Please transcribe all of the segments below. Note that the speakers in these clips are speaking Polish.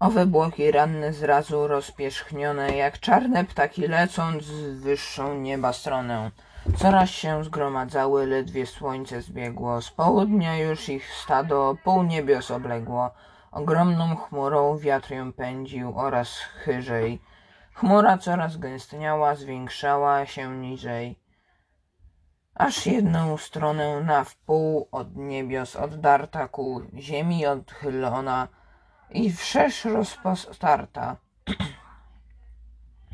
Owe błoki ranne zrazu rozpierzchnione, jak czarne ptaki lecąc w wyższą nieba stronę. Coraz się zgromadzały, ledwie słońce zbiegło. Z południa już ich stado pół niebios obległo. Ogromną chmurą wiatr ją pędził oraz chyżej. Chmura coraz gęstniała, zwiększała się niżej. Aż jedną stronę na wpół od niebios oddarta ku ziemi odchylona i wszerz rozpostarta.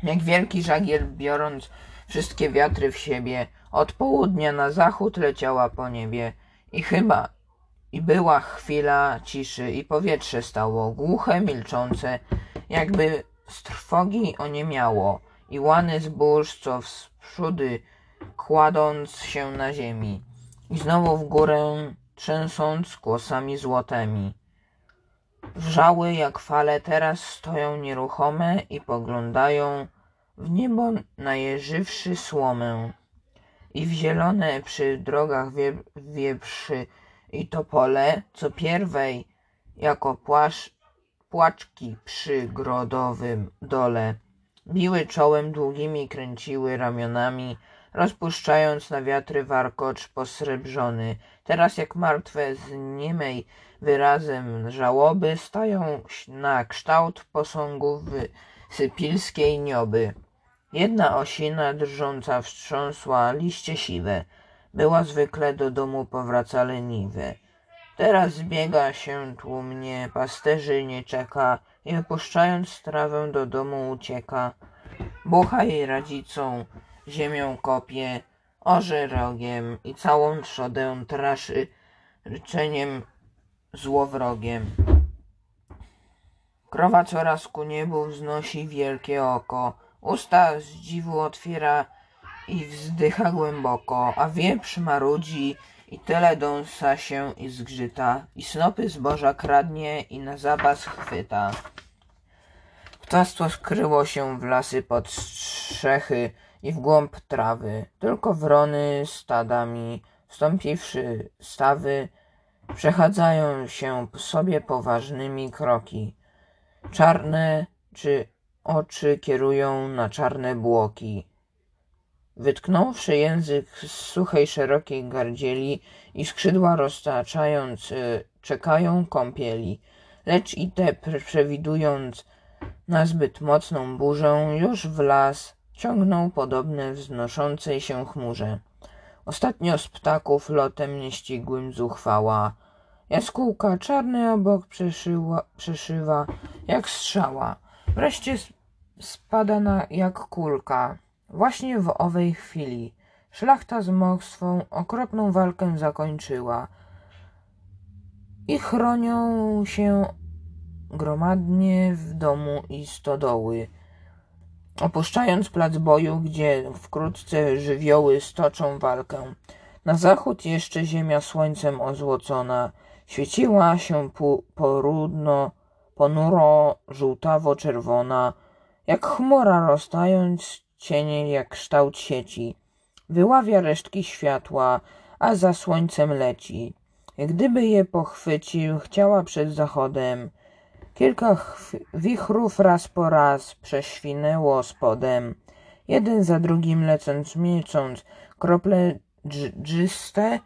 Jak wielki żagiel biorąc wszystkie wiatry w siebie, od południa na zachód leciała po niebie i chyba i była chwila ciszy i powietrze stało głuche, milczące, jakby z trwogi oniemiało i łany zbóż, co wsprzódy kładąc się na ziemi i znowu w górę trzęsąc głosami złotymi. Wrzały jak fale teraz stoją nieruchome i poglądają w niebo najeżywszy słomę. I w zielone przy drogach wieprzy i topole, co pierwej jako płasz, płaczki przy grodowym dole, biły czołem długimi, kręciły ramionami, rozpuszczając na wiatry warkocz posrebrzony. Teraz jak martwe z niemej wyrazem żałoby stają na kształt posągów sypilskiej nioby. Jedna osina drżąca wstrząsła liście siwe. Była zwykle do domu powraca leniwe. Teraz zbiega się tłumnie, pasterzy nie czeka i opuszczając trawę do domu ucieka. Bucha jej radzicą, ziemią kopie, orze rogiem i całą trzodę traszy ryczeniem złowrogiem. Krowa coraz ku niebu wznosi wielkie oko, usta z dziwu otwiera i wzdycha głęboko, a wieprz marudzi i tyle dąsa się i zgrzyta, i snopy zboża kradnie i na zapas chwyta. Ptactwo skryło się w lasy pod strzechy i w głąb trawy, tylko wrony stadami, wstąpiwszy stawy, przechadzają się sobie poważnymi kroki. Czarne czy oczy kierują na czarne błoki. Wytknąwszy język z suchej, szerokiej gardzieli i skrzydła roztaczając, y, czekają kąpieli. Lecz i te, przewidując na zbyt mocną burzę, już w las ciągną podobne wznoszącej się chmurze. Ostatnio z ptaków lotem nieścisłym zuchwała. Jaskółka czarny obok przeszyła, przeszywa jak strzała. Wreszcie spada na jak kulka. Właśnie w owej chwili szlachta z mokswą okropną walkę zakończyła i chronią się gromadnie w domu i stodoły. Opuszczając plac boju, gdzie wkrótce żywioły stoczą walkę. Na zachód jeszcze ziemia słońcem ozłocona świeciła się porudno, ponuro, żółtawo-czerwona, jak chmura roztając cienie jak kształt sieci. Wyławia resztki światła, a za słońcem leci. Gdyby je pochwycił, chciała przed zachodem. Kilka wichrów raz po raz prześwinęło spodem. Jeden za drugim lecąc, miecąc, krople dżyste,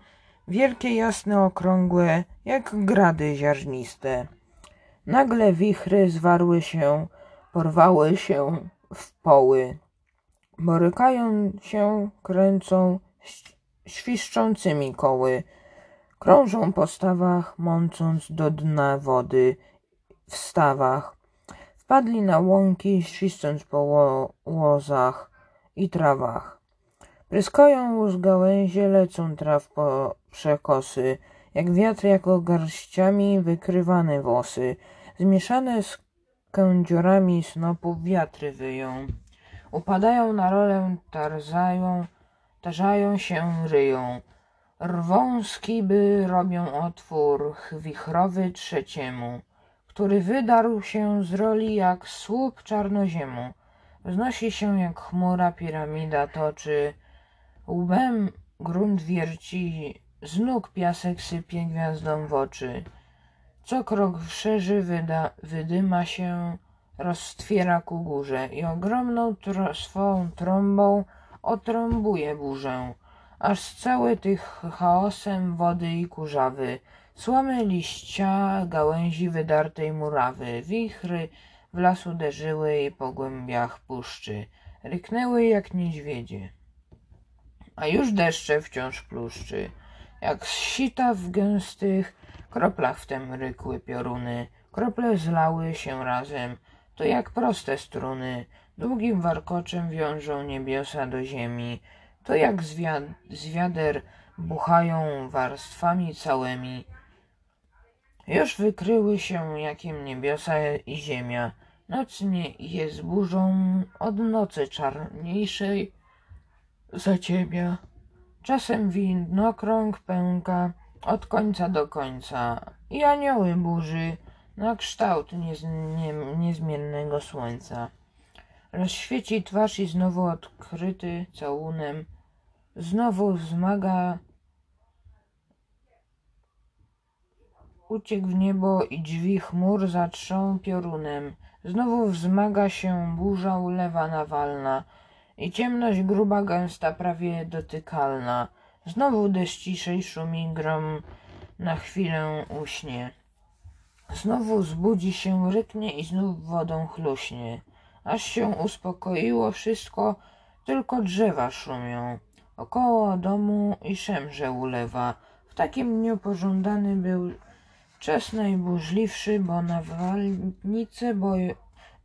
wielkie, jasne, okrągłe, jak grady ziarniste. Nagle wichry zwarły się, porwały się w poły. Borykają się, kręcą świszczącymi koły. Krążą po stawach, mącąc do dna wody w stawach. Wpadli na łąki, świscząc po łozach i trawach. Pryskają łóż gałęzie, lecą traw po przekosy, jak wiatr jako garściami wykrywane włosy, zmieszane z kędziorami snopów wiatry wyją. Upadają na rolę, tarzają, tarzają się, ryją. Rwą skiby, robią otwór wichrowy trzeciemu, który wydarł się z roli jak słup czarnoziemu. Wznosi się jak chmura, piramida toczy, łbem grunt wierci, z nóg piasek sypie gwiazdom w oczy. Co krok szerzy wyda, wydyma się, roztwiera ku górze i ogromną tro, swą trąbą otrąbuje burzę, aż cały tych chaosem wody i kurzawy, słomy liścia, gałęzi wydartej murawy, wichry w las uderzyły i po głębiach puszczy, ryknęły jak niedźwiedzie. A już deszcze wciąż pluszczy, jak z sita w gęstych kroplach wtem rykły pioruny, krople zlały się razem, to jak proste struny, długim warkoczem wiążą niebiosa do ziemi, to jak z, wiad- z wiader buchają warstwami całymi. Już wykryły się jakiem niebiosa i ziemia, noc nie jest burzą od nocy czarniejszej zaciemia. Czasem widnokrąg pęka od końca do końca i anioły burzy na kształt niez, nie, niezmiennego słońca. Rozświeci twarz i znowu odkryty całunem, znowu wzmaga uciekł w niebo i drzwi chmur zatrzą piorunem. Znowu wzmaga się burza ulewa nawalna i ciemność gruba, gęsta, prawie dotykalna. Znowu deszcz ciszej szumi grom na chwilę uśnie. Znowu zbudzi się, ryknie i znów wodą chluśnie. Aż się uspokoiło wszystko, tylko drzewa szumią. Około domu i szemrze ulewa. W takim dniu pożądany był czas najburzliwszy, bo nawalnice boju,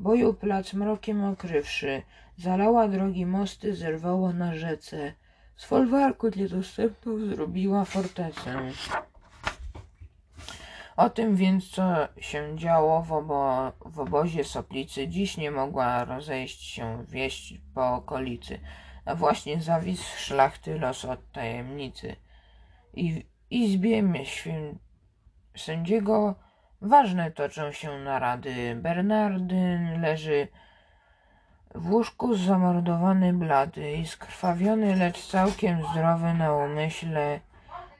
boju plac mrokiem okrywszy, zalała drogi mosty, zerwała na rzece. Z folwarku niedostępną zrobiła fortecę. O tym więc, co się działo w, obo w obozie Soplicy, dziś nie mogła rozejść się wieść po okolicy, a właśnie zawisł szlachty los od tajemnicy. I w izbie świę... sędziego ważne toczą się narady. Bernardyn leży w łóżku zamordowany blady i skrwawiony, lecz całkiem zdrowy na umyśle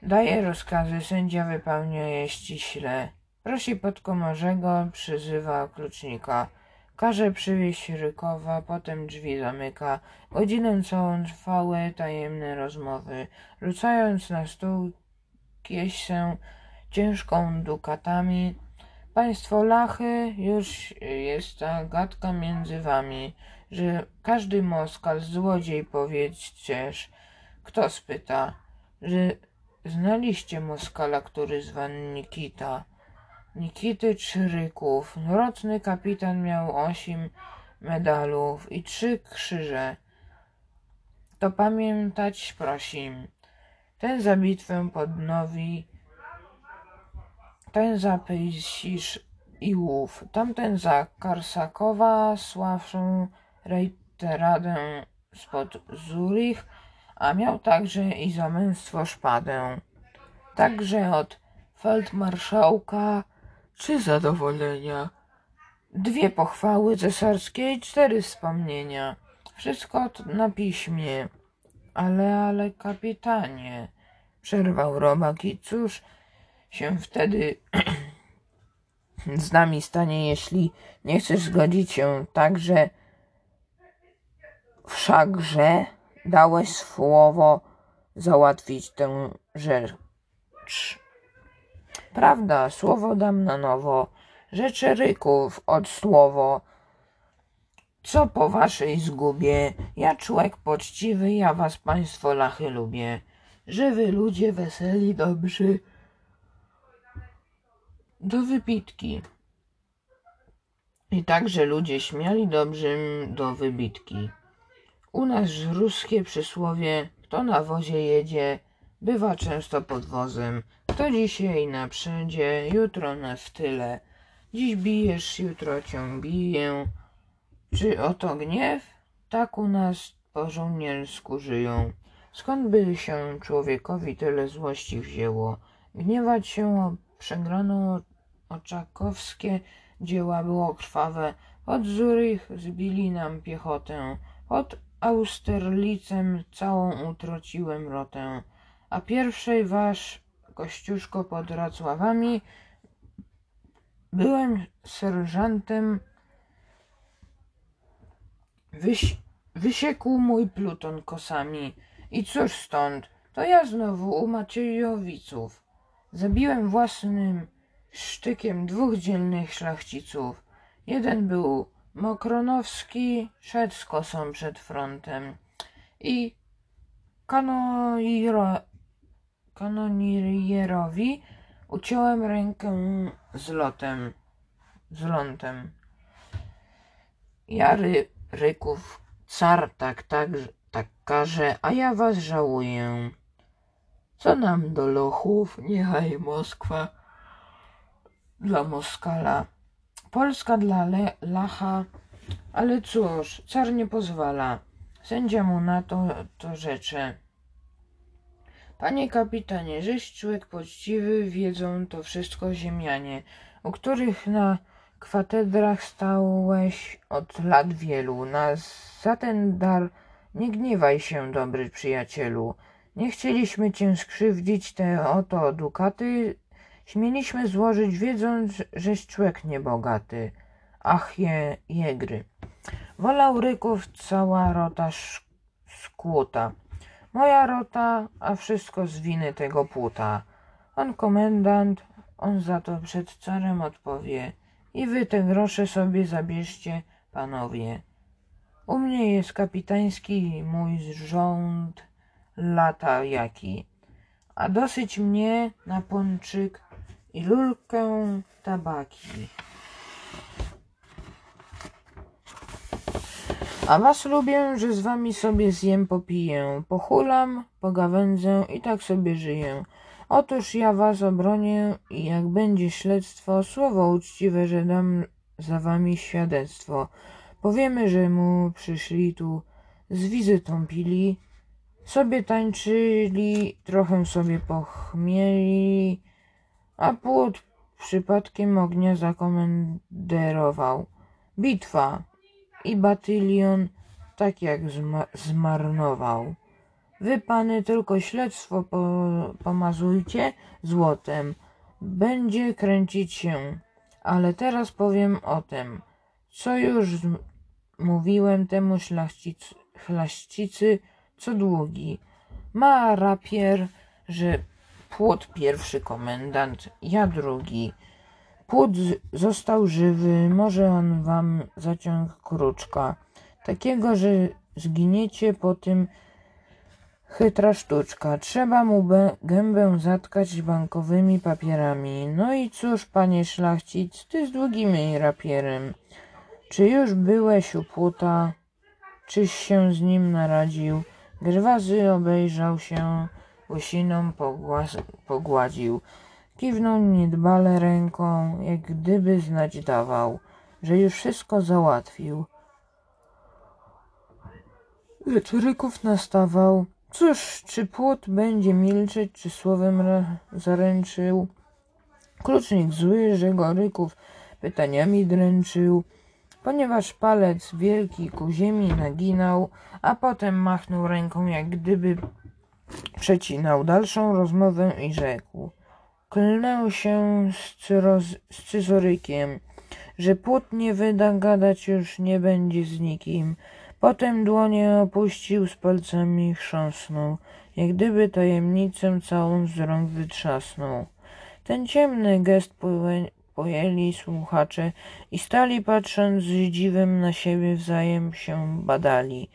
Daje rozkazy, sędzia wypełnia je ściśle. Prosi podkomarzego, przyzywa klucznika. Każe przywieźć Rykowa, potem drzwi zamyka. Godzinę całą trwały tajemne rozmowy. Rzucając na stół kiesę ciężką dukatami. Państwo lachy, już jest ta gadka między wami, że każdy Moskal złodziej powiedzcież. Kto spyta, że Znaliście Moskala, który zwany Nikita. Nikity Czyryków. Roczny kapitan miał osiem medalów i trzy krzyże. To pamiętać prosim. Ten za bitwę podnowi, ten za Pejsisz i Łów, tamten za Karsakowa, sławszą rejteradę spod Zurich, a miał także i za męstwo szpadę. Także od feldmarszałka trzy zadowolenia, dwie pochwały cesarskie i cztery wspomnienia. Wszystko na piśmie. Ale, ale kapitanie, przerwał robak i cóż się wtedy z nami stanie, jeśli nie chcesz zgodzić się także wszakże Dałeś słowo załatwić tę rzecz. Prawda, słowo dam na nowo. Rzeczy ryków od słowo. Co po waszej zgubie? Ja człowiek poczciwy, ja was państwo lachy lubię. Żywy ludzie, weseli, dobrzy. Do wypitki. I także ludzie śmiali dobrym do wybitki. U nas ruskie przysłowie kto na wozie jedzie, bywa często pod wozem. Kto dzisiaj na przodzie, jutro na w tyle. Dziś bijesz, jutro cię biję. Czy oto gniew? Tak u nas po żołniersku żyją. Skąd by się człowiekowi tyle złości wzięło? Gniewać się o przegraną oczakowskie dzieła było krwawe. Od Zurich zbili nam piechotę. Od Austerlicem całą utrociłem rotę, a pierwszej wasz, Kościuszko pod Racławami, byłem serżantem. Wyś, wysiekł mój pluton kosami. I cóż stąd? To ja znowu u Maciejowiców. Zabiłem własnym sztykiem dwóch dzielnych szlachciców. Jeden był Mokronowski, szedł z kosą przed frontem i kanoiro, kanonierierowi uciąłem rękę z lotem, z lątem. Ja ry, ryków, car tak, tak, tak każe, a ja was żałuję. Co nam do lochów, niechaj Moskwa dla Moskala. Polska dla Le Lacha, ale cóż, car nie pozwala. Sędzia mu na to, to rzecze. Panie kapitanie, żeś człowiek poczciwy, wiedzą to wszystko ziemianie, u których na kwatedrach stałeś od lat wielu. Na za ten dar nie gniewaj się, dobry przyjacielu. Nie chcieliśmy cię skrzywdzić, te oto dukaty śmieliśmy złożyć, wiedząc, żeś człowiek niebogaty. Ach, je, jegry. Wolał ryków cała rota skłuta. Moja rota, a wszystko z winy tego płuta. On komendant, on za to przed carem odpowie. I wy te grosze sobie zabierzcie, panowie. U mnie jest kapitański mój rząd lata jaki, a dosyć mnie na pączyk i lulkę tabaki. A was lubię, że z wami sobie zjem, popiję, pochulam, pogawędzę i tak sobie żyję. Otóż ja was obronię i jak będzie śledztwo, słowo uczciwe, że dam za wami świadectwo. Powiemy, że mu przyszli tu z wizytą pili, sobie tańczyli, trochę sobie pochmieli, a płot przypadkiem ognia zakomenderował. Bitwa i batylion tak jak zma zmarnował. Wy pany tylko śledztwo po pomazujcie złotem. Będzie kręcić się. Ale teraz powiem o tym, co już mówiłem temu szlachcic szlachcicy co długi. Ma rapier, że płot pierwszy komendant, ja drugi. Płot został żywy, może on wam zaciąg kruczka. Takiego, że zginiecie po tym chytra sztuczka. Trzeba mu gębę zatkać bankowymi papierami. No i cóż, panie szlachcic, ty z długim rapierem. Czy już byłeś u płota? Czyś się z nim naradził? Grwazy obejrzał się, łysiną pogładził. Kiwnął niedbale ręką, jak gdyby znać dawał, że już wszystko załatwił. Lecz nastawał. Cóż, czy płot będzie milczeć, czy słowem zaręczył? Klucznik zły, że go Ryków pytaniami dręczył ponieważ palec wielki ku ziemi naginał, a potem machnął ręką, jak gdyby przecinał dalszą rozmowę i rzekł. Klnę się z, cyroz, z cyzorykiem, że płód nie wyda, gadać już nie będzie z nikim. Potem dłonie opuścił, z palcami chrząsnął, jak gdyby tajemnicę całą z rąk wytrzasnął. Ten ciemny gest pojęli słuchacze i stali patrząc z dziwem na siebie wzajem się badali.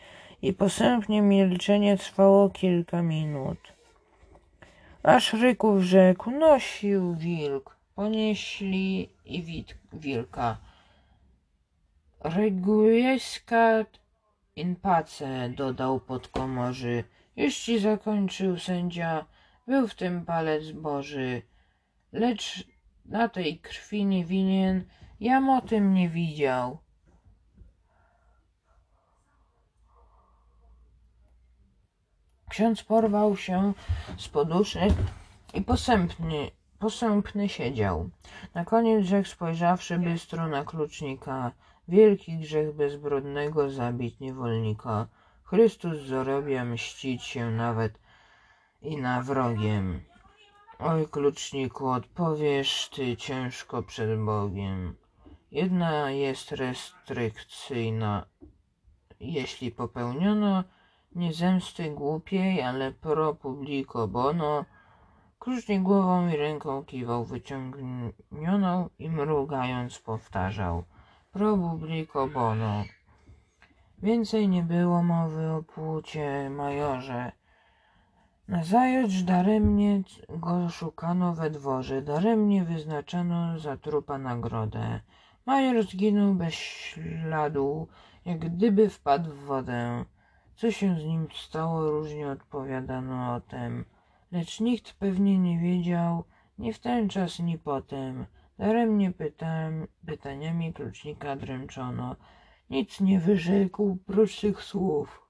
I posępnie milczenie trwało kilka minut. Aż Ryków rzekł, nosił wilk, ponieśli i wit, wilka. Reguescat in pace, dodał podkomorzy. Jeśli zakończył sędzia, był w tym palec Boży. Lecz na tej krwi nie winien, jam o tym nie widział. Ksiądz porwał się z poduszek i posępny, posępny siedział. Na koniec rzekł, spojrzawszy bystro na klucznika, wielki grzech bezbrodnego zabić niewolnika. Chrystus zorobia mścić się nawet i na wrogiem. Oj, kluczniku, odpowiesz ty ciężko przed Bogiem. Jedna jest restrykcyjna. Jeśli popełniono nie zemsty głupiej, ale pro publico bono, klucznik głową i ręką kiwał wyciągnioną i mrugając powtarzał pro publico bono. Więcej nie było mowy o płucie, majorze. Nazajutrz daremnie go szukano we dworze, daremnie wyznaczano za trupa nagrodę. Major zginął bez śladu, jak gdyby wpadł w wodę. Co się z nim stało, różnie odpowiadano o tem. Lecz nikt pewnie nie wiedział, ni w ten czas, ni potem. Daremnie pytam, pytaniami klucznika dręczono. Nic nie wyrzekł prócz tych słów.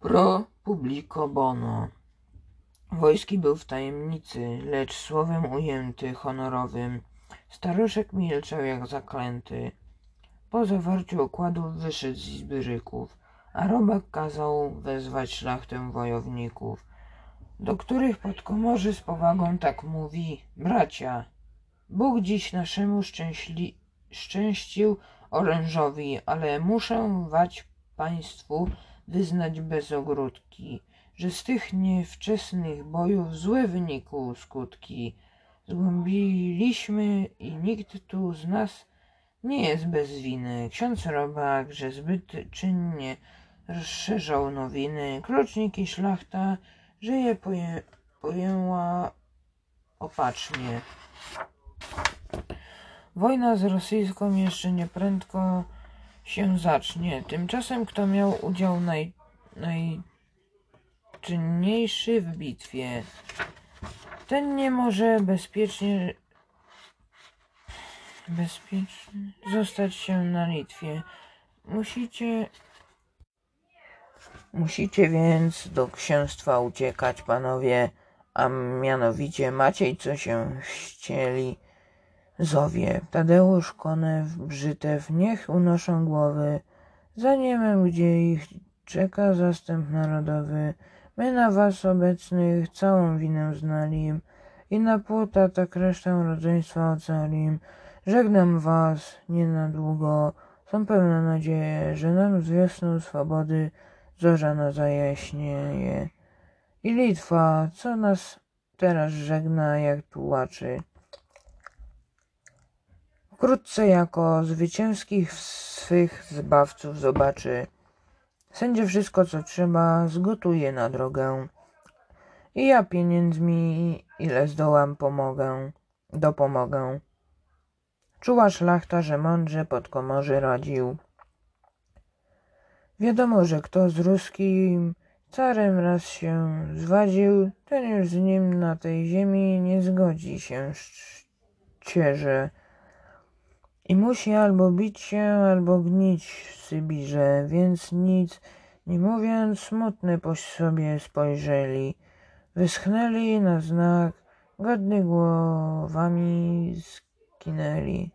Pro publico bono. Wojski był w tajemnicy, lecz słowem ujęty, honorowym. Staruszek milczał jak zaklęty. Po zawarciu okładów wyszedł z izby ryków, a robak kazał wezwać szlachtę wojowników, do których podkomorzy z powagą tak mówi, bracia, Bóg dziś naszemu szczęśli, szczęścił orężowi, ale muszę wać państwu wyznać bez ogródki, że z tych niewczesnych bojów złe wynikły skutki. Zgłębiliśmy i nikt tu z nas nie jest bez winy. Ksiądz Robak, że zbyt czynnie rozszerzał nowiny. Klucznik i szlachta, że je poje, pojęła opacznie. Wojna z rosyjską jeszcze nieprędko się zacznie. Tymczasem kto miał udział naj, najczynniejszy w bitwie, ten nie może bezpiecznie bezpiecznie zostać się na Litwie. Musicie Musicie więc do księstwa uciekać, panowie, a mianowicie Maciej, co się chcieli zowie. Tadeusz, Konew, Brzytew, niech unoszą głowy. Za niemem, gdzie ich czeka zastęp narodowy. My na was obecnych całą winę znali i na płota tak resztę rodzeństwa ocalim. Żegnam was nie na długo. Są pełne nadzieje, że nam z wiosną swobody zorza na zajaśnieje. I Litwa, co nas teraz żegna jak tułaczy. Wkrótce jako zwycięskich swych zbawców zobaczy. Sędzie wszystko, co trzeba, zgotuje na drogę. I ja pieniędzmi, ile zdołam, pomogę, dopomogę. Czuła szlachta, że mądrze pod komorzy radził. Wiadomo, że kto z ruskim carem raz się zwadził, ten już z nim na tej ziemi nie zgodzi się szczerze. I musi albo bić się, albo gnić w Sybirze, więc nic nie mówiąc, smutny po sobie spojrzeli. Wyschnęli na znak, godny głowami skinęli.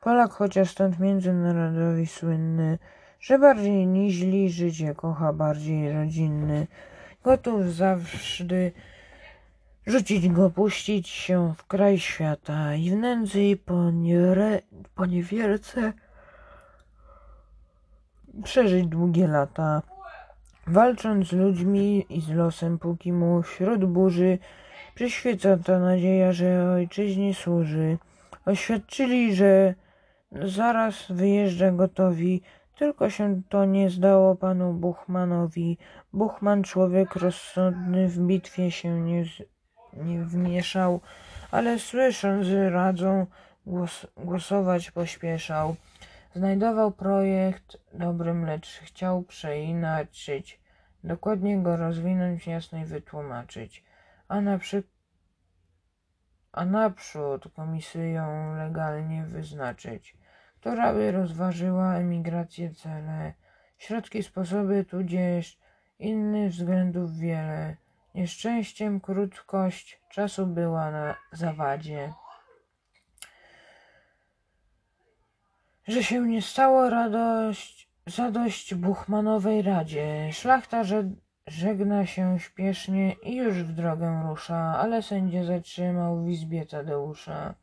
Polak chociaż stąd międzynarodowi słynny, że bardziej niźli życie kocha, bardziej rodzinny, gotów zawsze rzucić go, puścić się w kraj świata i w nędzy i poniere, poniewierce przeżyć długie lata, walcząc z ludźmi i z losem, póki mu wśród burzy przyświeca ta nadzieja, że ojczyźnie służy. Oświadczyli, że zaraz wyjeżdża gotowi, tylko się to nie zdało panu Buchmanowi. Buchman, człowiek rozsądny, w bitwie się nie, nie wmieszał, ale słysząc, radzą, głos, głosować pośpieszał. Znajdował projekt dobrym, lecz chciał przeinaczyć, dokładnie go rozwinąć, jasno i wytłumaczyć. A na przykład a naprzód komisyją legalnie wyznaczyć, która by rozważyła emigrację cele, środki, sposoby, tudzież innych względów wiele. Nieszczęściem krótkość czasu była na zawadzie. Że się nie stało radość, zadość Buchmanowej Radzie. Szlachta, że żegna się śpiesznie i już w drogę rusza, ale sędzia zatrzymał w izbie Tadeusza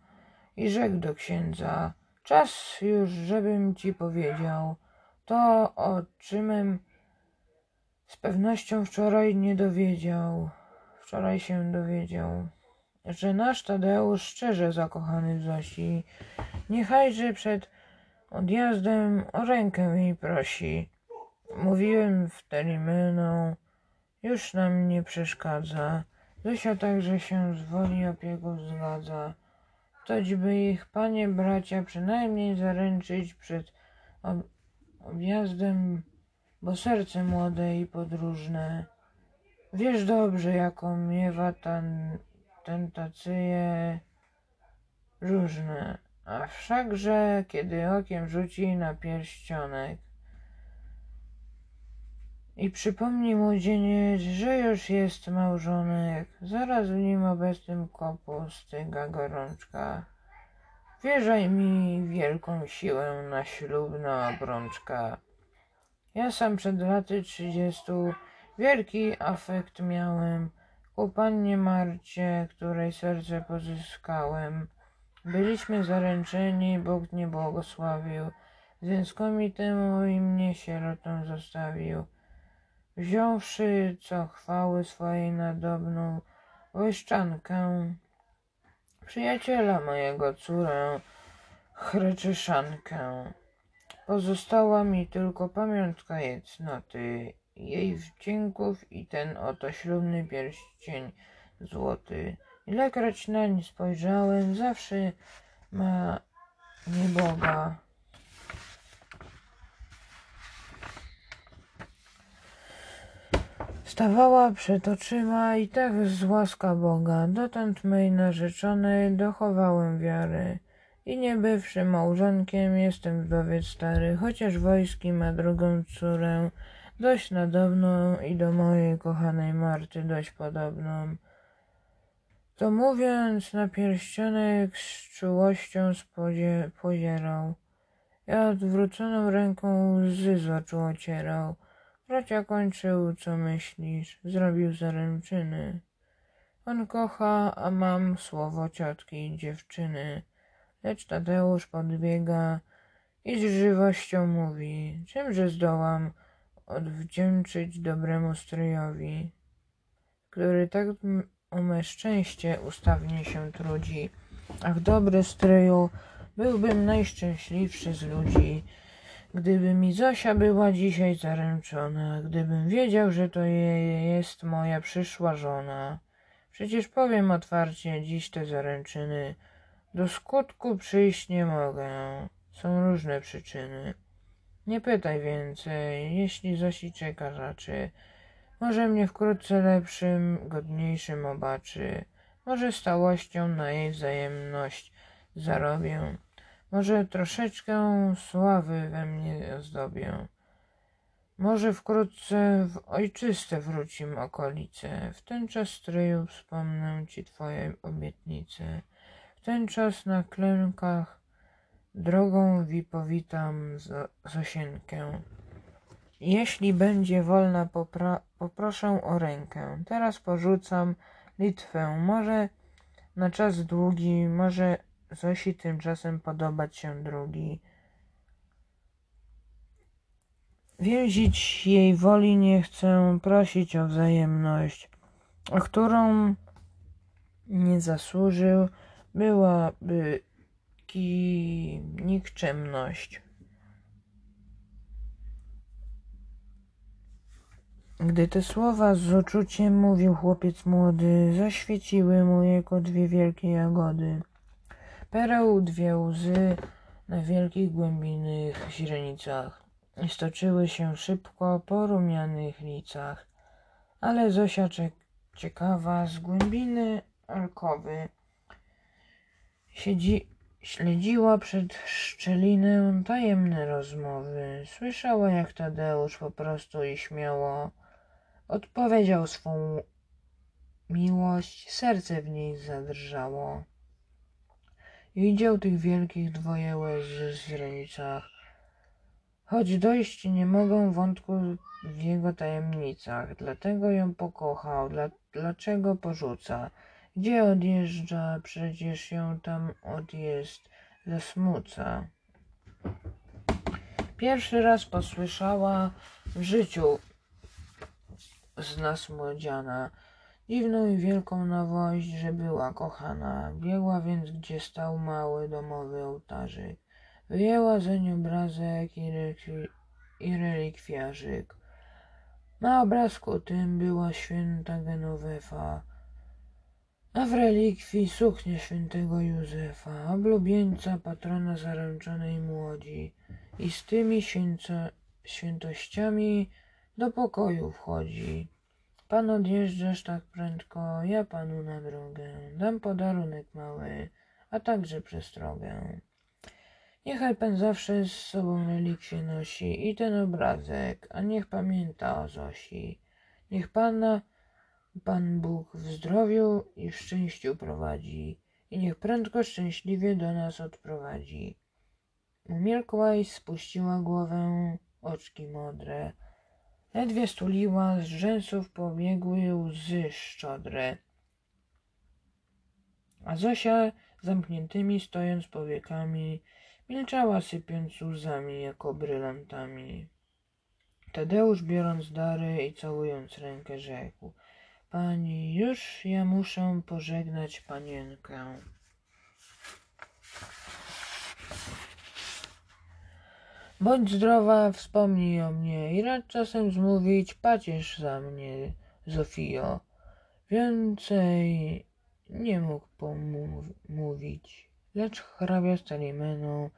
i rzekł do księdza, czas już, żebym ci powiedział, to o czymem z pewnością wczoraj nie dowiedział, wczoraj się dowiedział, że nasz Tadeusz szczerze zakochany w Zosi, niechajże przed odjazdem o rękę jej prosi. Mówiłem w Terimeną, już nam nie przeszkadza. Zosia także się z woli opieką zgadza. Toćby ich panie bracia przynajmniej zaręczyć przed ob objazdem, bo serce młode i podróżne. Wiesz dobrze, jaką miewa ten, tentacyje różne, a wszakże, kiedy okiem rzuci na pierścionek, i przypomni młodzieniec, że już jest małżonek, zaraz w nim obecnym kopu styga gorączka. Wierzaj mi wielką siłę na ślubna obrączka. Ja sam przed laty trzydziestu wielki afekt miałem ku pannie Marcie, której serce pozyskałem. Byliśmy zaręczeni, Bóg nie błogosławił, związkomi temu i mnie sierotą zostawił. Wziąwszy co chwały swojej nadobną łyszczankę, przyjaciela mojego córę, chryczyszankę. Pozostała mi tylko pamiątka jej cnoty, jej wdzięków i ten oto ślubny pierścień złoty. Ilekroć nań spojrzałem, zawsze ma nieboga. Stawała przed oczyma i tak z łaska Boga, dotąd mej narzeczonej dochowałem wiary. I nie bywszy małżonkiem, jestem wdowiec stary, chociaż wojski ma drugą córę, dość nadobną i do mojej kochanej Marty dość podobną. To mówiąc na pierścionek z czułością spodzie- pozierał. Ja odwróconą ręką łzy z oczu ocierał. Bracia kończył, co myślisz, zrobił zaręczyny. On kocha, a mam słowo ciotki dziewczyny. Lecz Tadeusz podbiega i z żywością mówi, czymże zdołam odwdzięczyć dobremu stryjowi, który tak o me szczęście ustawnie się trudzi, a w dobry stryju byłbym najszczęśliwszy z ludzi. Gdyby mi Zosia była dzisiaj zaręczona, gdybym wiedział, że to jest moja przyszła żona. Przecież powiem otwarcie, dziś te zaręczyny do skutku przyjść nie mogę. Są różne przyczyny. Nie pytaj więcej, jeśli Zosi czeka raczy. Może mnie wkrótce lepszym, godniejszym obaczy. Może stałością na jej wzajemność zarobię. Może troszeczkę sławy we mnie ozdobię. Może wkrótce w ojczyste wrócim okolice. W ten czas stryju wspomnę ci twoje obietnice. W ten czas na klękach drogą wipowitam Zosienkę. Jeśli będzie wolna, poproszę o rękę. Teraz porzucam Litwę. Może na czas długi, może Zosi tymczasem podobać się drugi. Więzić jej woli nie chcę, prosić o wzajemność, o którą nie zasłużył, byłaby ki nikczemność. Gdy te słowa z uczuciem mówił chłopiec młody, zaświeciły mu jako dwie wielkie jagody. Pereł dwie łzy na wielkich głębinnych źrenicach stoczyły się szybko po rumianych licach. Ale Zosia ciekawa z głębiny alkowy siedzi, śledziła przed szczelinę tajemne rozmowy. Słyszała, jak Tadeusz po prostu i śmiało odpowiedział swą miłość, serce w niej zadrżało. Widział tych wielkich dwoje łez w źrenicach, choć dojść nie mogą wątku w jego tajemnicach. Dlatego ją pokochał, dla, dlaczego porzuca. Gdzie odjeżdża, przecież ją tam odjeżdż zasmuca. Pierwszy raz posłyszała w życiu z nas młodziana dziwną i wielką nowość, że była kochana. Biegła więc, gdzie stał mały domowy ołtarzyk. Wyjęła zeń obrazek i, rekwi- i relikwiarzyk. Na obrazku tym była święta Genowefa, a w relikwii suknia świętego Józefa, oblubieńca patrona zaręczonej młodzi. I z tymi święco- świętościami do pokoju wchodzi. Pan odjeżdżasz tak prędko, ja panu na drogę. Dam podarunek mały, a także przestrogę. Niechaj pan zawsze z sobą relikwie nosi i ten obrazek, a niech pamięta o Zosi. Niech pana Pan Bóg w zdrowiu i w szczęściu prowadzi i niech prędko szczęśliwie do nas odprowadzi. Umilkła i spuściła głowę, oczki modre. Ledwie stuliła, z rzęsów pobiegły łzy szczodre. A Zosia zamkniętymi stojąc powiekami, milczała sypiąc łzami jako brylantami. Tadeusz biorąc dary i całując rękę rzekł Pani, już ja muszę pożegnać panienkę. Bądź zdrowa, wspomnij o mnie i rad czasem zmówić, pacierz za mnie, Zofio. Więcej nie mógł pomówić, lecz hrabia Stalimeną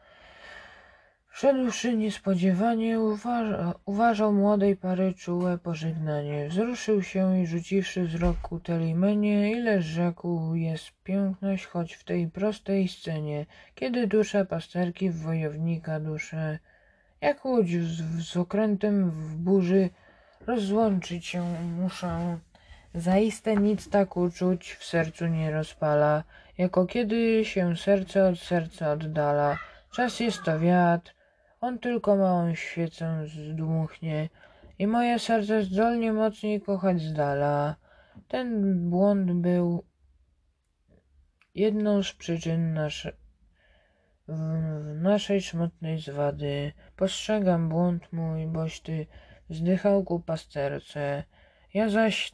Wszedłszy niespodziewanie, uważa, uważał młodej pary czułe pożegnanie. Wzruszył się i rzuciwszy wzrok ku Telimenie, ile rzekł jest piękność, choć w tej prostej scenie, kiedy dusza pasterki w wojownika duszę, jak łódź z, z okrętem w burzy, rozłączyć się muszę. Zaiste nic tak uczuć w sercu nie rozpala, jako kiedy się serce od serca oddala. Czas jest to wiatr, on tylko małą świecę zdmuchnie i moje serce zdolnie mocniej kochać zdala. Ten błąd był jedną z przyczyn nasze, w, w naszej smutnej zwady. Postrzegam błąd mój, boś ty zdychał ku pasterce. Ja zaś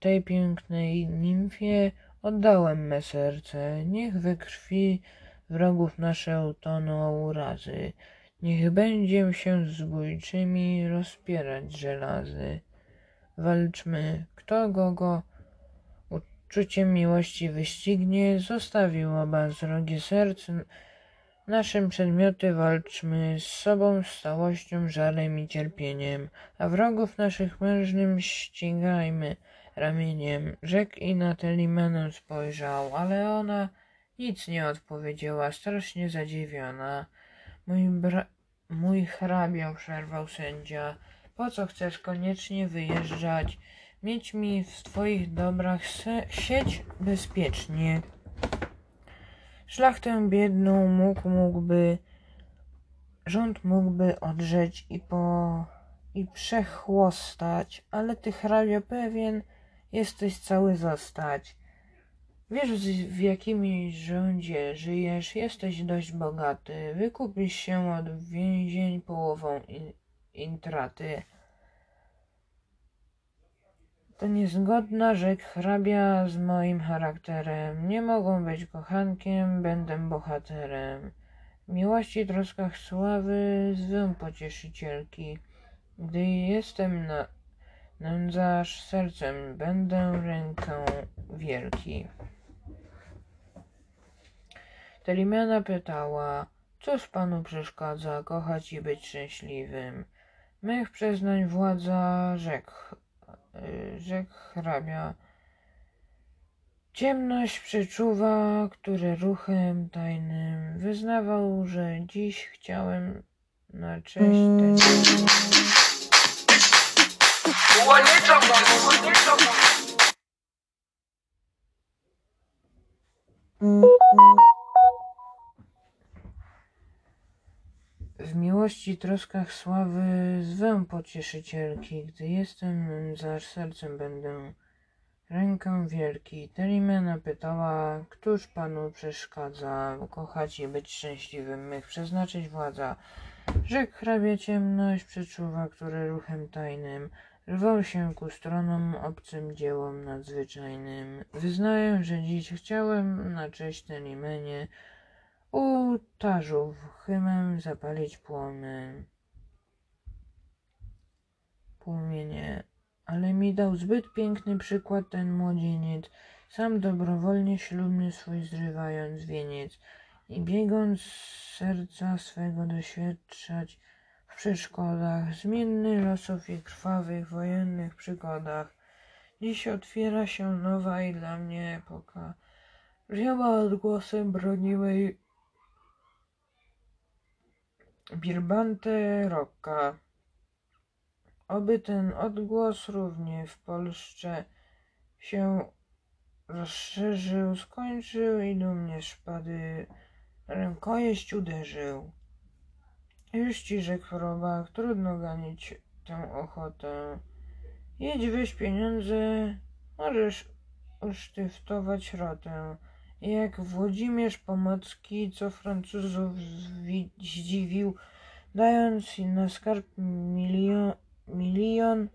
tej pięknej nimfie oddałem me serce. Niech we krwi wrogów nasze utoną urazy. Niech będzie się z zbójczymi rozpierać żelazy. Walczmy, kto go go uczuciem miłości wyścignie, zostawił oba zrogie serc. Naszym przedmioty walczmy z sobą stałością, żalem i cierpieniem, a wrogów naszych mężnym ścigajmy ramieniem. Rzekł i na Telimenę spojrzał, ale ona nic nie odpowiedziała, strasznie zadziwiona. Mój, bra... Mój hrabio, przerwał sędzia, po co chcesz koniecznie wyjeżdżać? Mieć mi w twoich dobrach se... sieć bezpiecznie. Szlachtę biedną mógł, mógłby, rząd mógłby odrzeć i po... i przechłostać, ale ty hrabio pewien jesteś cały zostać. Wiesz, w jakimś rządzie żyjesz, jesteś dość bogaty, wykupisz się od więzień połową in, intraty. To niezgodna, rzekł hrabia z moim charakterem. Nie mogą być kochankiem, będę bohaterem. Miłości, troskach sławy zwę pocieszycielki. Gdy jestem na nędzarz sercem, będę ręką wielki. Telimena pytała, cóż panu przeszkadza kochać i być szczęśliwym? Mych przyznań władza rzekł, rzekł hrabia. Ciemność przeczuwa, który ruchem tajnym wyznawał, że dziś chciałem na cześć ten... W miłości troskach sławy zwę pocieszycielki, gdy jestem, zaś sercem będę rękę wielki. Telimena pytała, któż panu przeszkadza kochać i być szczęśliwym, mych przeznaczyć władza. Rzekł hrabia ciemność przeczuwa, który ruchem tajnym rwał się ku stronom obcym dziełom nadzwyczajnym. Wyznaję, że dziś chciałem na cześć Telimenie u tarzów chymem zapalić płomy. Płomienie, ale mi dał zbyt piękny przykład ten młodzieniec, sam dobrowolnie ślubny swój zrywając wieniec i biegąc serca swego doświadczać w przeszkodach, zmienny losów i krwawych wojennych przygodach. Dziś otwiera się nowa i dla mnie epoka. Wzięła odgłosem broniłej Birbante Rocka. Oby ten odgłos równie w Polsce się rozszerzył, skończył i dumnie szpady rękojeść uderzył. Już ci rzekł robak, trudno ganić tę ochotę. Jedź weź pieniądze, możesz usztyftować rotę. Jak Włodzimierz Pomocki, co Francuzów zdziwił, dając na skarb milion, milion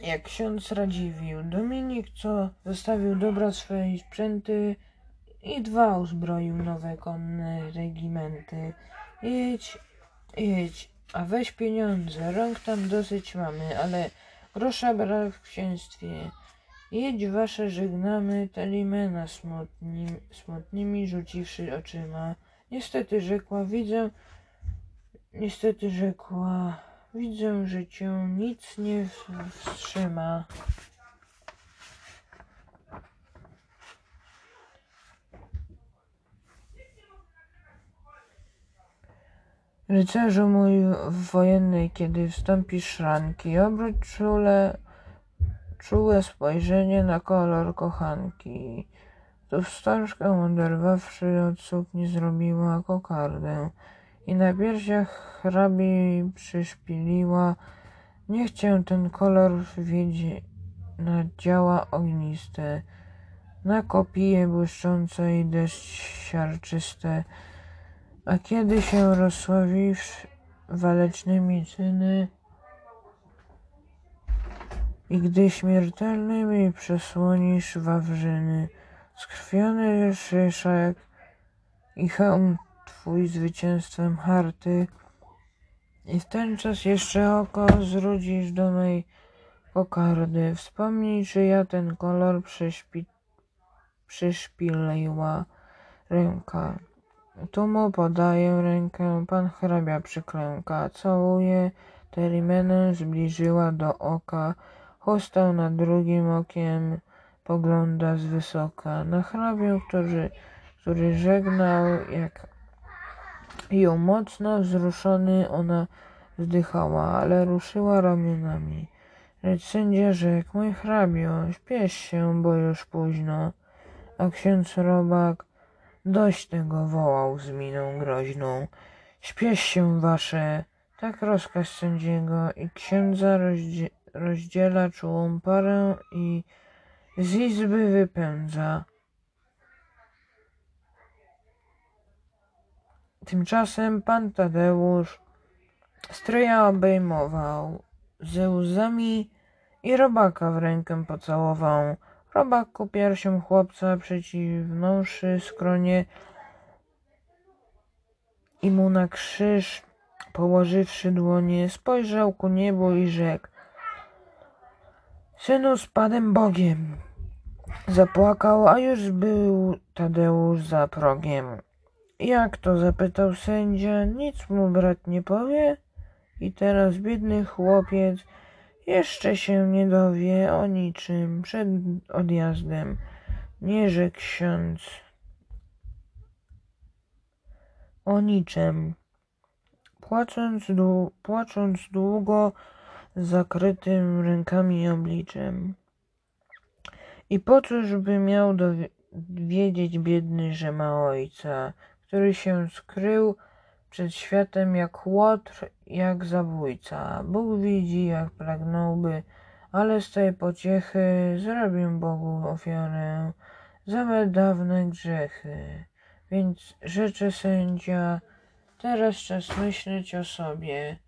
jak ksiądz Radziwił. Dominik, co zostawił dobra swej sprzęty i dwa uzbroił nowe konne regimenty. Jedź, jedź, a weź pieniądze, rąk tam dosyć mamy, ale grosza brak w księstwie. Jedź wasze żegnamy, Telimena smutni, smutnymi rzuciwszy oczyma. Niestety rzekła, widzę, niestety rzekła, widzę, że cię nic nie wstrzyma. Rycerzu mój wojenny, kiedy wstąpisz szranki, obróć czule czułe spojrzenie na kolor kochanki. Tu wstążkę oderwawszy od sukni zrobiła kokardę i na piersiach hrabi przyszpiliła. Niech cię ten kolor wiedzie na działa ogniste, na kopije błyszczące i deszcz siarczyste, a kiedy się rozsławisz walecznymi czyny, i gdy śmiertelnymi przesłonisz wawrzyny, skrwiony szyszek i hełm twój zwycięstwem harty, i w ten czas jeszcze oko zwrócisz do mej kokardy. Wspomnij, czy ja ten kolor przyszpi, przyszpiliła ręka. Tu mu podaję rękę, pan hrabia przyklęka, całuje, Terimenę zbliżyła do oka, Chustał nad drugim okiem, pogląda z wysoka na hrabię, który, który żegnał, jak ją mocno wzruszony, ona wzdychała, ale ruszyła ramionami. Lecz sędzia rzekł, mój hrabio, śpiesz się, bo już późno. A ksiądz robak dość tego wołał z miną groźną. Śpiesz się wasze, tak rozkaz sędziego i księdza rozdziela czułą parę i z izby wypędza. Tymczasem pan Tadeusz stryja obejmował ze łzami i robaka w rękę pocałował. Robak ku piersiom chłopca przeciwnąwszy skronie i mu na krzyż położywszy dłonie, spojrzał ku niebu i rzekł Synu z Panem Bogiem. Zapłakał, a już był Tadeusz za progiem. Jak to? zapytał sędzia. Nic mu brat nie powie? I teraz biedny chłopiec jeszcze się nie dowie o niczym przed odjazdem. Nie rzekł ksiądz o niczym. Płacząc, dłu płacząc długo, zakrytym rękami obliczem. I po cóż by miał wiedzieć biedny, że ma ojca, który się skrył przed światem jak łotr, jak zabójca. Bóg widzi, jak pragnąłby, ale z tej pociechy zrobię Bogu ofiarę za me dawne grzechy. Więc rzeczy sędzia, teraz czas myśleć o sobie.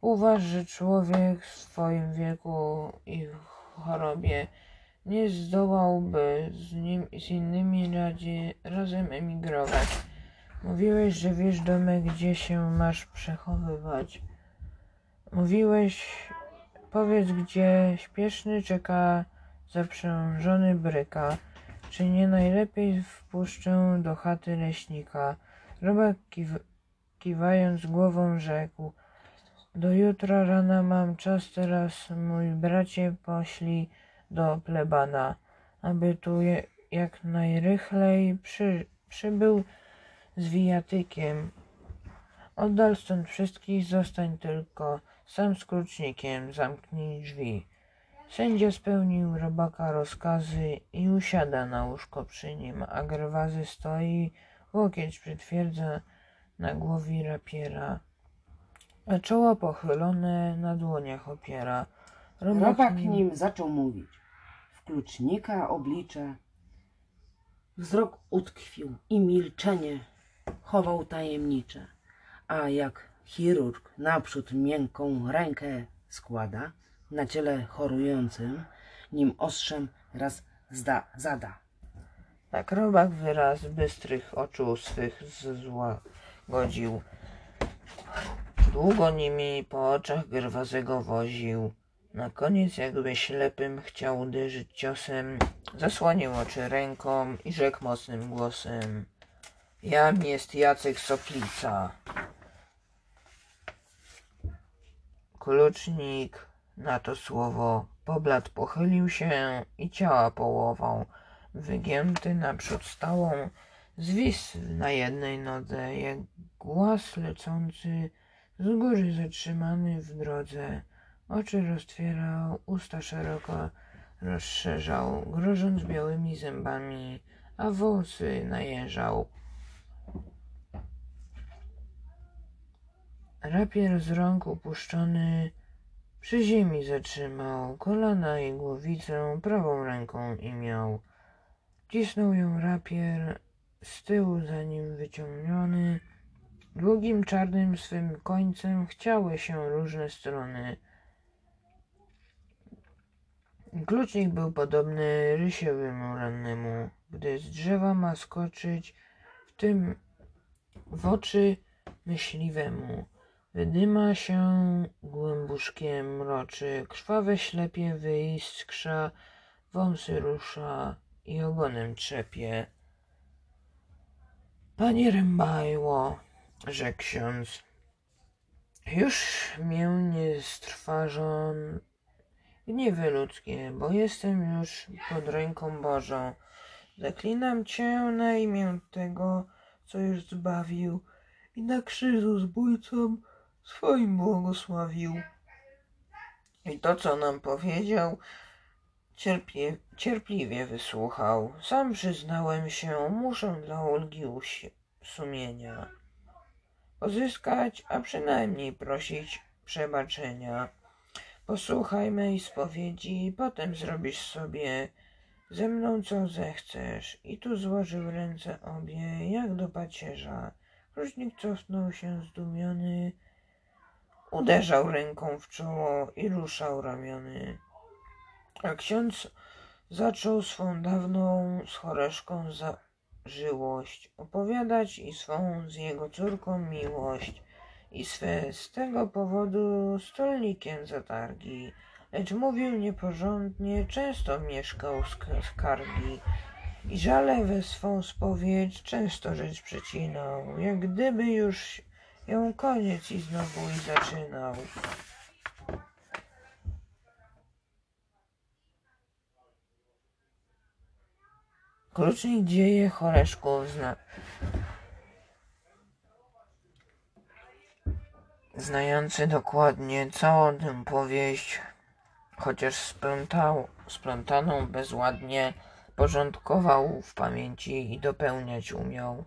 Uważ, że człowiek w swoim wieku i chorobie nie zdołałby z, nim, z innymi radzie, razem emigrować. Mówiłeś, że wiesz domek, gdzie się masz przechowywać. Mówiłeś, powiedz, gdzie śpieszny czeka zaprzężony bryka. Czy nie najlepiej wpuszczę do chaty leśnika? Robak kiw kiwając głową rzekł. Do jutra rana mam czas teraz, mój bracie, poślij do plebana, aby tu jak najrychlej przy, przybył z wijatykiem. Oddal stąd wszystkich, zostań tylko sam z klucznikiem, zamknij drzwi. Sędzia spełnił robaka rozkazy i usiada na łóżko przy nim, a Gerwazy stoi, łokieć przytwierdza na głowie rapiera, czoło pochylone na dłoniach opiera. Robak nim zaczął mówić. W klucznika oblicze wzrok utkwił i milczenie chował tajemnicze. A jak chirurg naprzód miękką rękę składa na ciele chorującym, nim ostrzem raz zda, zada. Tak robak wyraz bystrych oczu swych złagodził. Długo nimi po oczach Gerwazego woził. Na koniec jakby ślepym chciał uderzyć ciosem, zasłonił oczy ręką i rzekł mocnym głosem. Jam jest Jacek Soplica. Klucznik na to słowo poblat pochylił się i ciała połową, wygięty naprzód stałą, zwisł na jednej nodze, jak głaz lecący z góry zatrzymany w drodze. Oczy roztwierał, usta szeroko rozszerzał, grożąc białymi zębami, a włosy najeżał. Rapier z rąk upuszczony przy ziemi zatrzymał, kolana i głowicę prawą ręką i miał. Cisnął ją rapier z tyłu za nim wyciągniony, długim czarnym swym końcem chciały się różne strony. Klucznik był podobny rysiowemu rannemu, gdy z drzewa ma skoczyć, w tym w oczy myśliwemu. Wydyma się głębuszkiem mroczy, krwawe ślepie wyiskrza, wąsy rusza i ogonem trzepie. Panie Rębajło, rzekł ksiądz, już mię nie strważą gniewy ludzkie, bo jestem już pod ręką Bożą. Zaklinam Cię na imię tego, co już zbawił i na krzyżu zbójcom swoim błogosławił. I to, co nam powiedział, cierplie, cierpliwie wysłuchał. Sam przyznałem się, muszę dla ulgi sumienia pozyskać, a przynajmniej prosić przebaczenia. Posłuchaj mej spowiedzi potem zrobisz sobie ze mną co zechcesz. I tu złożył ręce obie, jak do pacierza. Krucznik cofnął się zdumiony, uderzał ręką w czoło i ruszał ramiony. A ksiądz zaczął swą dawną z choreszką zażyłość opowiadać i swą z jego córką miłość. I swe z tego powodu stolnikiem zatargi, lecz mówił nieporządnie, często mieszkał skargi. I żale we swą spowiedź często rzecz przecinał, jak gdyby już ją koniec i znowu i zaczynał. Klucznik dzieje choreszków zna. Znający dokładnie całą tę powieść, chociaż splątał, splątaną bezładnie, porządkował w pamięci i dopełniać umiał.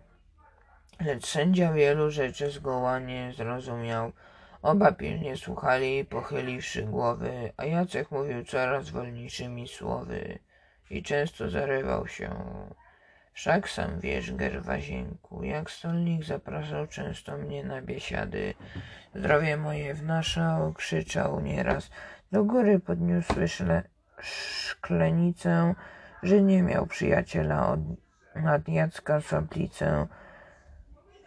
Lecz sędzia wielu rzeczy zgoła nie zrozumiał. Oba pilnie słuchali, pochyliwszy głowy, a Jacek mówił coraz wolniejszymi słowy i często zarywał się. Wszak sam wiesz, Gerwazienku, jak stolnik zapraszał często mnie na biesiady. Zdrowie moje wnaszał, krzyczał nieraz. Do góry podniósły szle, szklenicę, że nie miał przyjaciela od, nad Jacka Soplicę.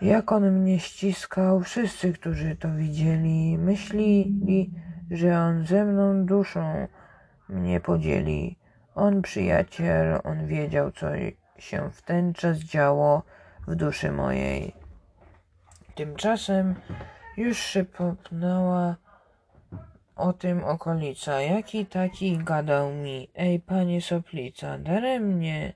Jak on mnie ściskał, wszyscy, którzy to widzieli, myśleli, że on ze mną duszą mnie podzieli. On przyjaciel, on wiedział, co się w ten czas działo w duszy mojej. Tymczasem już szepnęła o tym okolica. Jaki taki gadał mi, ej panie Soplica, daremnie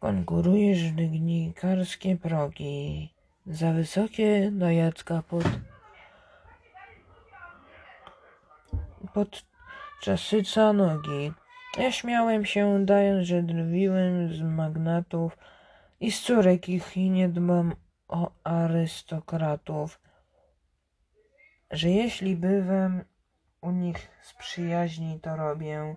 konkurujesz w dygnikarskie progi, za wysokie do Jacka pod, pod czasyca nogi. Ja śmiałem się, dając, że drwiłem z magnatów i z córek ich i nie dbam o arystokratów, że jeśli bywam u nich z przyjaźni, to robię,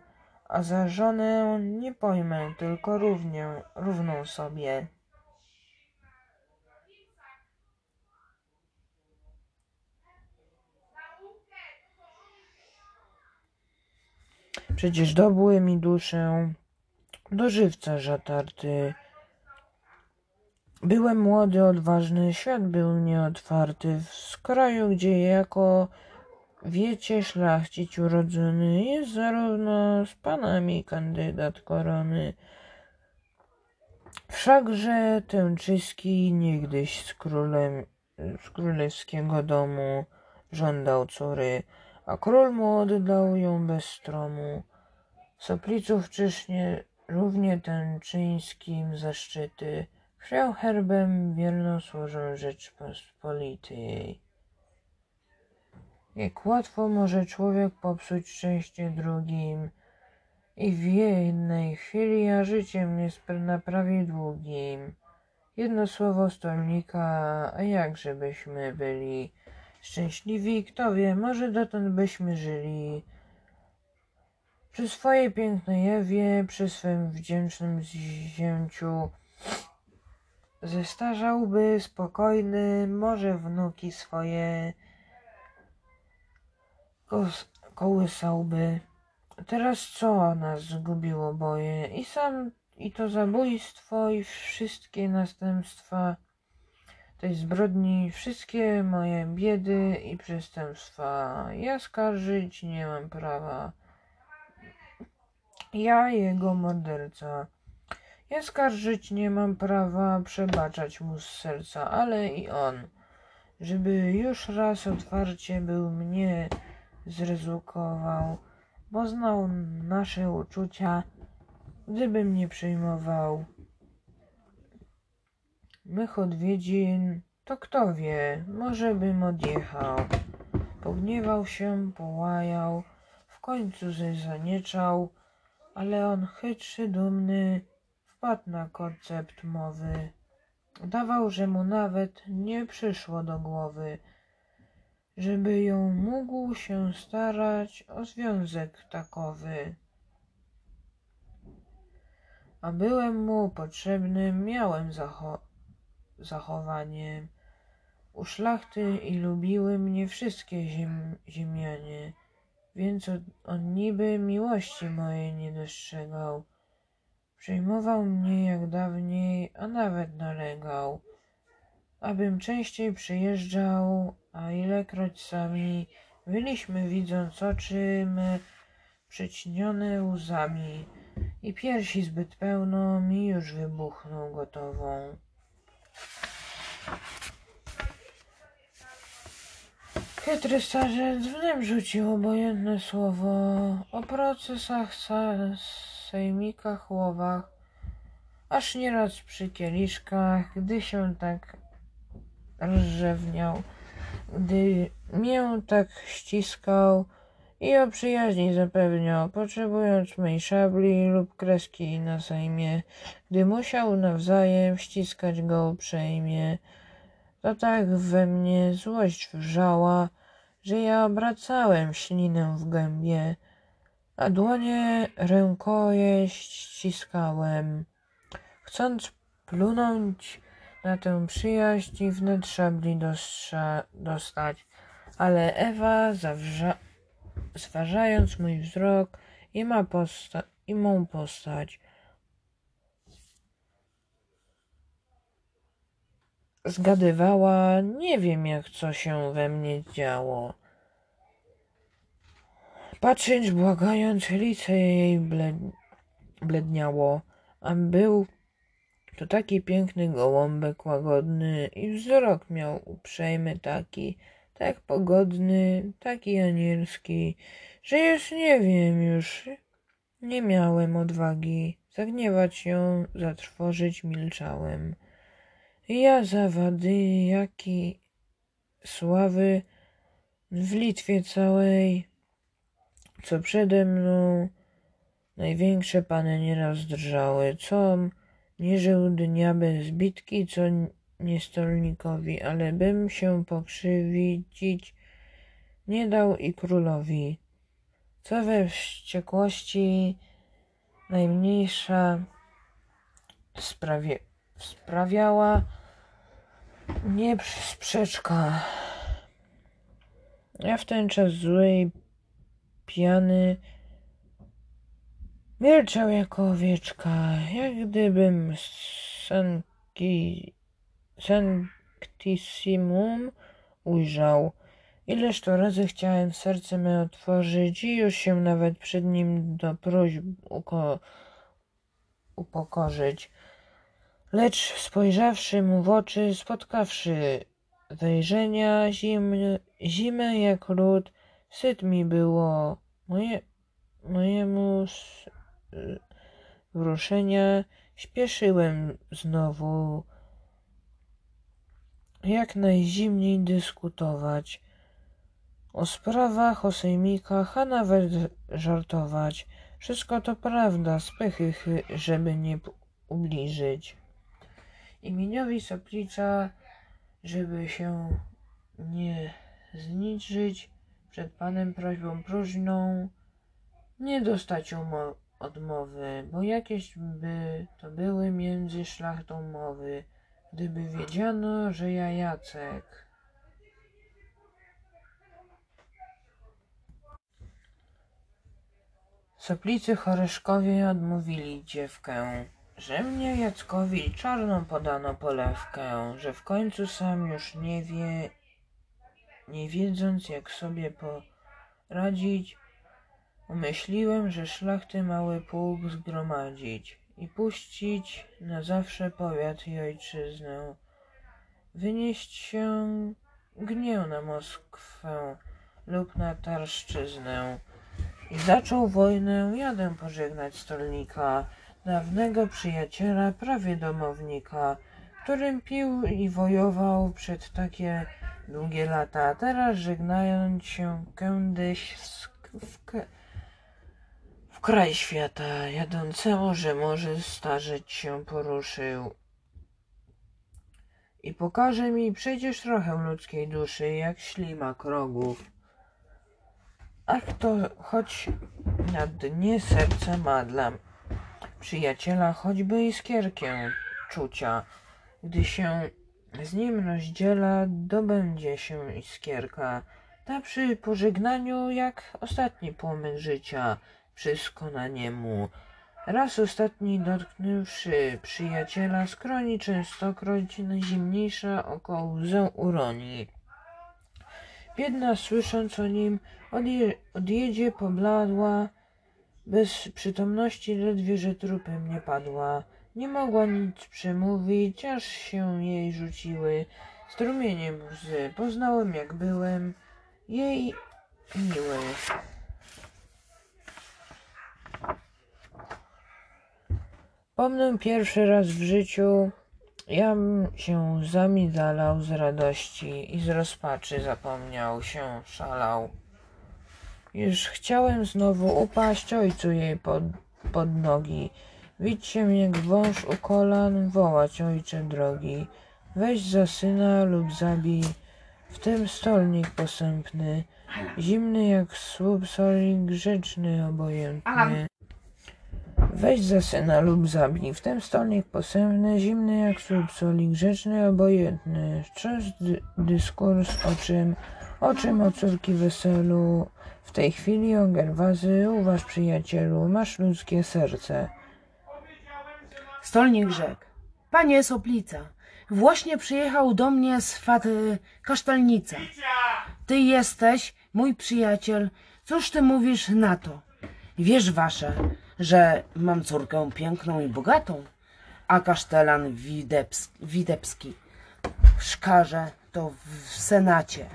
a za żonę nie pojmę, tylko równie, równą sobie. Przecież dobły mi duszę do żywca żatarty. Byłem młody, odważny, świat był nieotwarty. W kraju, gdzie jako wiecie szlachcic urodzony jest zarówno z panami kandydat korony. Wszakże Tęczyski niegdyś z królem z królewskiego domu żądał córy, a król mu oddał ją bez stromu. Sopliców czysznie równie tęczyńskim zaszczyty Przyjął herbem wiernosłożą Rzeczpospolitej. Jak łatwo może człowiek popsuć szczęście drugim i w jednej chwili, a życiem nie naprawi długim. Jedno słowo stolnika, a jakże byśmy byli szczęśliwi, kto wie, może dotąd byśmy żyli. Przy swojej pięknej Ewie, przy swym wdzięcznym zięciu, Zestarzałby spokojny, może wnuki swoje kołysałby. Teraz co nas zgubiło boje? I sam, i to zabójstwo, i wszystkie następstwa tej zbrodni, wszystkie moje biedy i przestępstwa. Ja skarżyć nie mam prawa. Ja jego morderca. Ja skarżyć nie mam prawa, przebaczać mu z serca, ale i on, żeby już raz otwarcie był mnie zrezukował, bo znał nasze uczucia, gdyby mnie przyjmował. Mych odwiedzin, to kto wie, może bym odjechał. Pogniewał się, połajał, w końcu zanieczał, ale on chytrzy, dumny, wpadł na koncept mowy. Udawał, że mu nawet nie przyszło do głowy, żeby ją mógł się starać o związek takowy. A byłem mu potrzebnym, miałem zacho zachowanie. U szlachty i lubiły mnie wszystkie ziem ziemianie, więc on, on niby miłości mojej nie dostrzegał. Przejmował mnie jak dawniej, a nawet nalegał, abym częściej przyjeżdżał, a ilekroć sami byliśmy widząc oczy me przećnione łzami i piersi zbyt pełno mi już wybuchnął gotową. Chytry starzec wnem rzucił obojętne słowo o procesach sejmikach, łowach, aż nieraz przy kieliszkach, gdy się tak rozrzewniał, gdy mię tak ściskał i o przyjaźni zapewniał, potrzebując mej szabli lub kreski na sejmie, gdy musiał nawzajem ściskać go uprzejmie. To tak we mnie złość wrzała, że ja obracałem ślinę w gębie, a dłonie rękojeść ściskałem, chcąc plunąć na tę przyjaźń i wnet szabli dostać. Ale Ewa, zawrza- zważając mój wzrok i, ma posta- i mą postać, zgadywała, nie wiem jak co się we mnie działo. Patrząc, błagając, lice jej bled- bledniało, a był to taki piękny gołąbek łagodny i wzrok miał uprzejmy taki, tak pogodny, taki anielski, że już nie wiem, już nie miałem odwagi zagniewać ją, zatrwożyć milczałem. Ja zawady, jaki sławy w Litwie całej, co przede mną największe pany nieraz drżały, com nie żył dnia bez bitki, co nie stolnikowi, ale bym się pokrzywić nie dał i królowi. Co we wściekłości najmniejsza sprawie, sprawiała nie sprzeczka. Ja w ten czas złej pijany milczał jako owieczka, jak gdybym sanki, sanctissimum ujrzał. Ileż to razy chciałem serce me otworzyć i już się nawet przed nim do próśb uko, upokorzyć. Lecz spojrzawszy mu w oczy, spotkawszy wejrzenia zimne, zimę jak lód, syt mi było moje, mojemu y, wruszenia, śpieszyłem znowu jak najzimniej dyskutować o sprawach, o sejmikach, a nawet żartować. Wszystko to prawda, chy- żeby nie ubliżyć. Imieniowi Soplicza, żeby się nie zniżyć przed Panem prośbą próżną, nie dostać odmowy, bo jakieś by to były między szlachtą mowy, gdyby wiedziano, że ja Jacek. Soplicy Choreszkowie odmówili dziewkę, że mnie Jackowi czarną podano polewkę, że w końcu sam już nie wie, nie wiedząc jak sobie poradzić, umyśliłem, że szlachty mały pułk zgromadzić i puścić na zawsze powiat i ojczyznę, wynieść się gniew na Moskwę lub na Tarszczyznę. I zaczął wojnę, jadę pożegnać stolnika, dawnego przyjaciela, prawie domownika, którym pił i wojował przed takie długie lata. Teraz żegnając się kiedyś w, w, w kraj świata, jadącemu, że może starzeć się poruszył. I pokaże mi przecież trochę ludzkiej duszy, jak ślimak rogów. Ach to choć na dnie serca ma dla przyjaciela choćby iskierkę czucia. Gdy się z nim rozdziela, dobędzie się iskierka. Ta przy pożegnaniu jak ostatni płomyk życia przyskona niemu. Raz ostatni dotknąwszy przyjaciela, skroni częstokroć najzimniejsza oko łzę uroni. Biedna, słysząc o nim, odje, odjedzie pobladła, bez przytomności ledwie, że trupem nie padła. Nie mogła nic przemówić, aż się jej rzuciły strumieniem łzy. Poznałem, jak byłem jej miły. Pomnę pierwszy raz w życiu, jam się zamidalał z radości i z rozpaczy zapomniał się, szalał. Już chciałem znowu upaść ojcu jej pod, pod nogi. Wić się jak wąż u kolan, wołać ojcze drogi. Weź za syna lub zabij, w tym stolnik posępny, zimny jak słup soli, grzeczny, obojętny. Weź za syna lub zabij, w tym stolnik posępny, zimny jak słup soli, grzeczny, obojętny. Strzeż dy dyskurs o czym, o czym o córki weselu, w tej chwili o Gerwazy, uważ przyjacielu, masz ludzkie serce. Stolnik rzekł. Panie Soplica, właśnie przyjechał do mnie z faty kasztelnica. Ty jesteś mój przyjaciel. Cóż ty mówisz na to? Wiesz wasze, że mam córkę piękną i bogatą, a kasztelan Wideps Widebski szkarze to w senacie.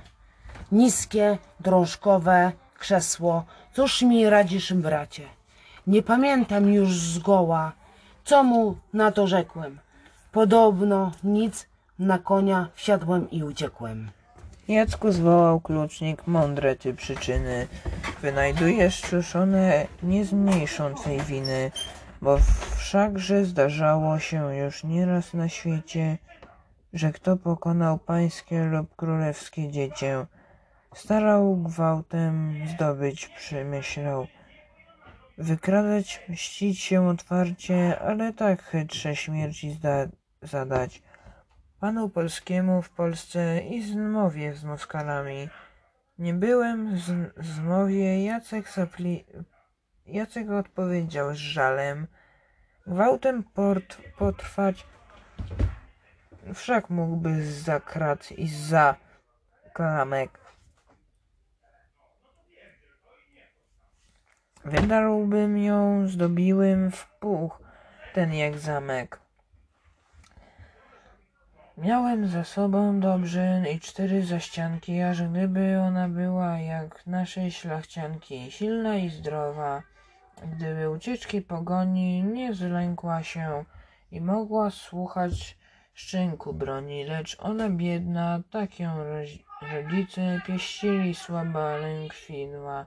Niskie, drążkowe krzesło. Cóż mi radzisz, bracie? Nie pamiętam już zgoła, co mu na to rzekłem. Podobno nic, na konia wsiadłem i uciekłem. Jacku zwołał klucznik, mądre ty przyczyny. Wynajdujesz czuszone, nie zmniejszą twej winy, bo wszakże zdarzało się już nieraz na świecie, że kto pokonał pańskie lub królewskie dziecię, starał gwałtem zdobyć przemyślał. Wykradać, mścić się otwarcie, ale tak chytrze śmierci zda- zadać. Panu polskiemu w Polsce i zmowie z Moskalami. Nie byłem z, zmowie, Jacek zapli... Jacek odpowiedział z żalem. Gwałtem port, potrwać wszak mógłby za krat i za klamek. Wydarłbym ją, zdobiłym w puch, ten jak zamek. Miałem za sobą dobrze i cztery zaścianki, aż gdyby ona była jak nasze szlachcianki, silna i zdrowa, gdyby ucieczki pogoni nie zlękła się i mogła słuchać szczęku broni, lecz ona biedna, tak ją rodzice pieścili, słaba lękwidła.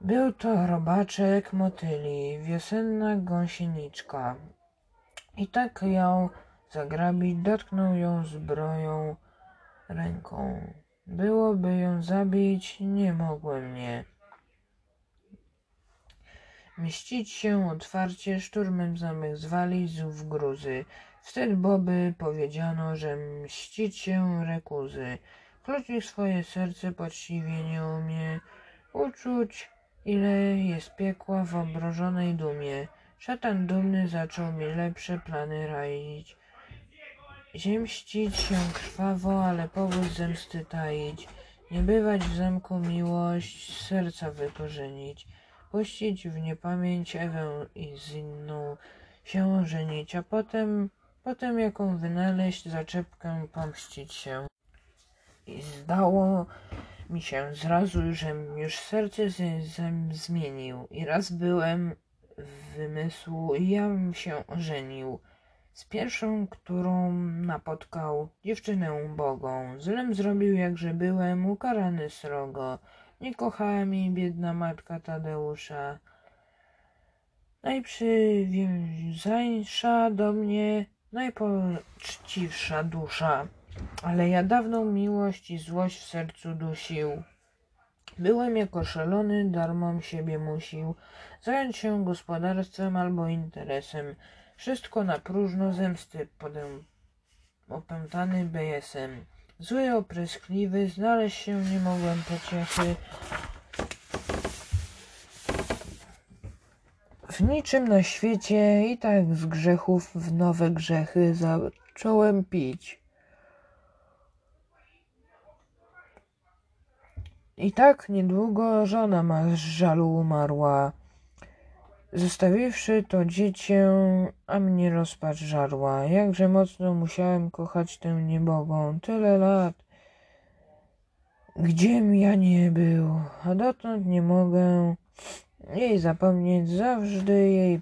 Był to robaczek motyli, wiosenna gąsieniczka. I tak ją zagrabić, dotknął ją zbroją ręką. Byłoby ją zabić, nie mogłem nie. Mścić się otwarcie, szturmem zamek zwalić w gruzy. Wtedy boby powiedziano, że mścić się rekuzy. Kluczyk swoje serce poczciwie nie umie uczuć, ile jest piekła w obrożonej dumie. Szatan dumny zaczął mi lepsze plany raić. Ziemścić się krwawo, ale powód zemsty taić. Nie bywać w zamku miłość, z serca wykorzenić. Puścić w niepamięć Ewę i z inną się żenić, a potem, potem jaką wynaleźć zaczepkę pomścić się. I zdało mi się zrazu, żem już serce zem zmienił i raz byłem w wymysłu i jam się ożenił z pierwszą, którą napotkał dziewczynę ubogą. Zlem zrobił, jakże byłem, ukarany srogo. Nie kochała jej biedna matka Tadeusza. Najprzywiązańsza do mnie, najpoczciwsza dusza. Ale ja dawną miłość i złość w sercu dusił. Byłem jako szalony, darmom siebie musił zająć się gospodarstwem albo interesem. Wszystko na próżno zemsty podem, opętany BSM. Zły, opryskliwy, znaleźć się nie mogłem pociechy. W niczym na świecie i tak z grzechów w nowe grzechy zacząłem pić. I tak niedługo żona ma z żalu umarła. Zostawiwszy to dziecię, a mnie rozpacz żarła. Jakże mocno musiałem kochać tę niebogą. Tyle lat. Gdziem ja nie był, a dotąd nie mogę jej zapomnieć, zawsze jej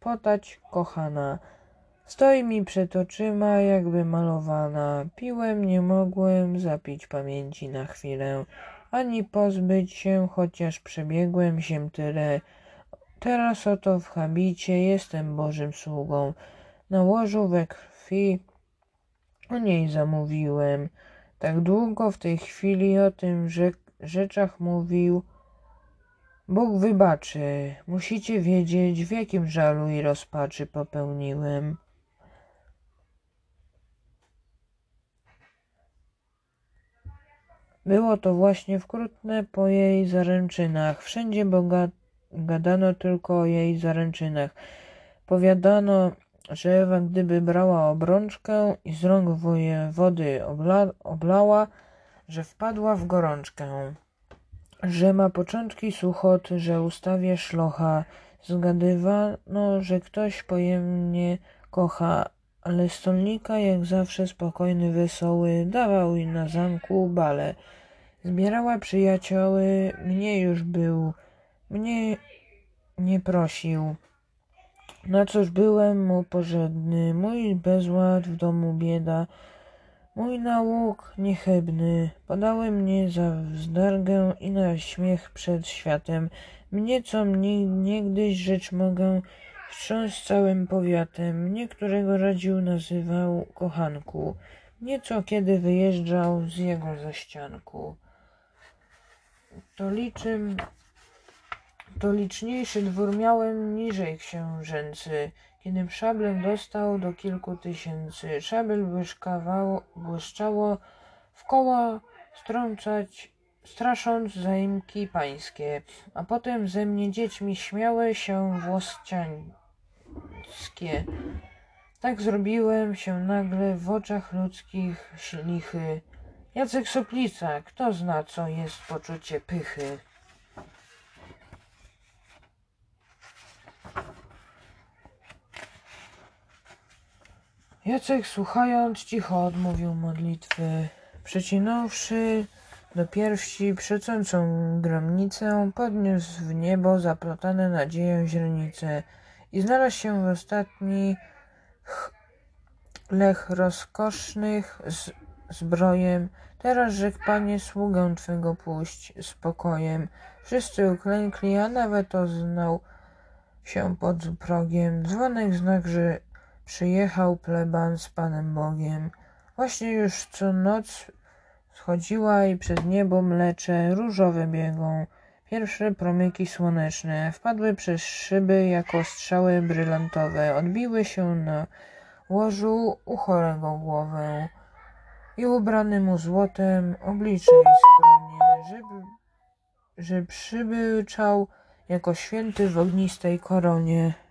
potać kochana. Stoi mi przed oczyma, jakby malowana. Piłem, nie mogłem zapić pamięci na chwilę. ani pozbyć się, chociaż przebiegłem się tyle. Teraz oto w habicie jestem Bożym sługą. Na łożu we krwi o niej zamówiłem. Tak długo w tej chwili o tym rzeczach mówił. Bóg wybaczy. Musicie wiedzieć, w jakim żalu i rozpaczy popełniłem. Było to właśnie wkrótce po jej zaręczynach. Wszędzie boga gadano tylko o jej zaręczynach. Powiadano, że Ewa gdyby brała obrączkę i z rąk wojewody obla, oblała, że wpadła w gorączkę, że ma początki suchot, że ustawie szlocha. Zgadywano, że ktoś pojemnie kocha, ale stolnika jak zawsze spokojny, wesoły, dawał na zamku bale. Zbierała przyjacioły, mnie już był, mnie nie prosił. Na cóż byłem mu pożebny, mój bezład w domu bieda, mój nauk niechybny. Podały mnie za wzdargę i na śmiech przed światem. Mnie, co mnie niegdyś rzecz mogę, wstrząs całym powiatem. Mnie, którego radził, nazywał kochanku. Mnie, co kiedy wyjeżdżał z jego zaścianku. To liczym to liczniejszy dwór miałem niżej książęcy, kiedym szablem dostał do kilku tysięcy. Szabel błyszczało w koła strącać, strasząc zaimki pańskie, a potem ze mnie dziećmi śmiały się włościańskie. Tak zrobiłem się nagle w oczach ludzkich lichy. Jacek Soplica, kto zna, co jest poczucie pychy? Jacek, słuchając, cicho odmówił modlitwy. Przecinąwszy do piersi przecącą gromnicę, podniósł w niebo zaplotane nadzieją źrenice i znalazł się w ostatni lech rozkosznych z zbrojem. Teraz rzekł Panie, sługę Twego puść spokojem. Wszyscy uklękli, a nawet oznał się pod progiem. Dzwonek znak, że przyjechał pleban z Panem Bogiem. Właśnie już co noc schodziła i przez niebo mlecze różowe biegą. Pierwsze promyki słoneczne wpadły przez szyby jako strzały brylantowe, odbiły się na łożu u chorego głowę i ubrany mu złotem oblicze i skronie, żeby, że przybyczał jako święty w ognistej koronie.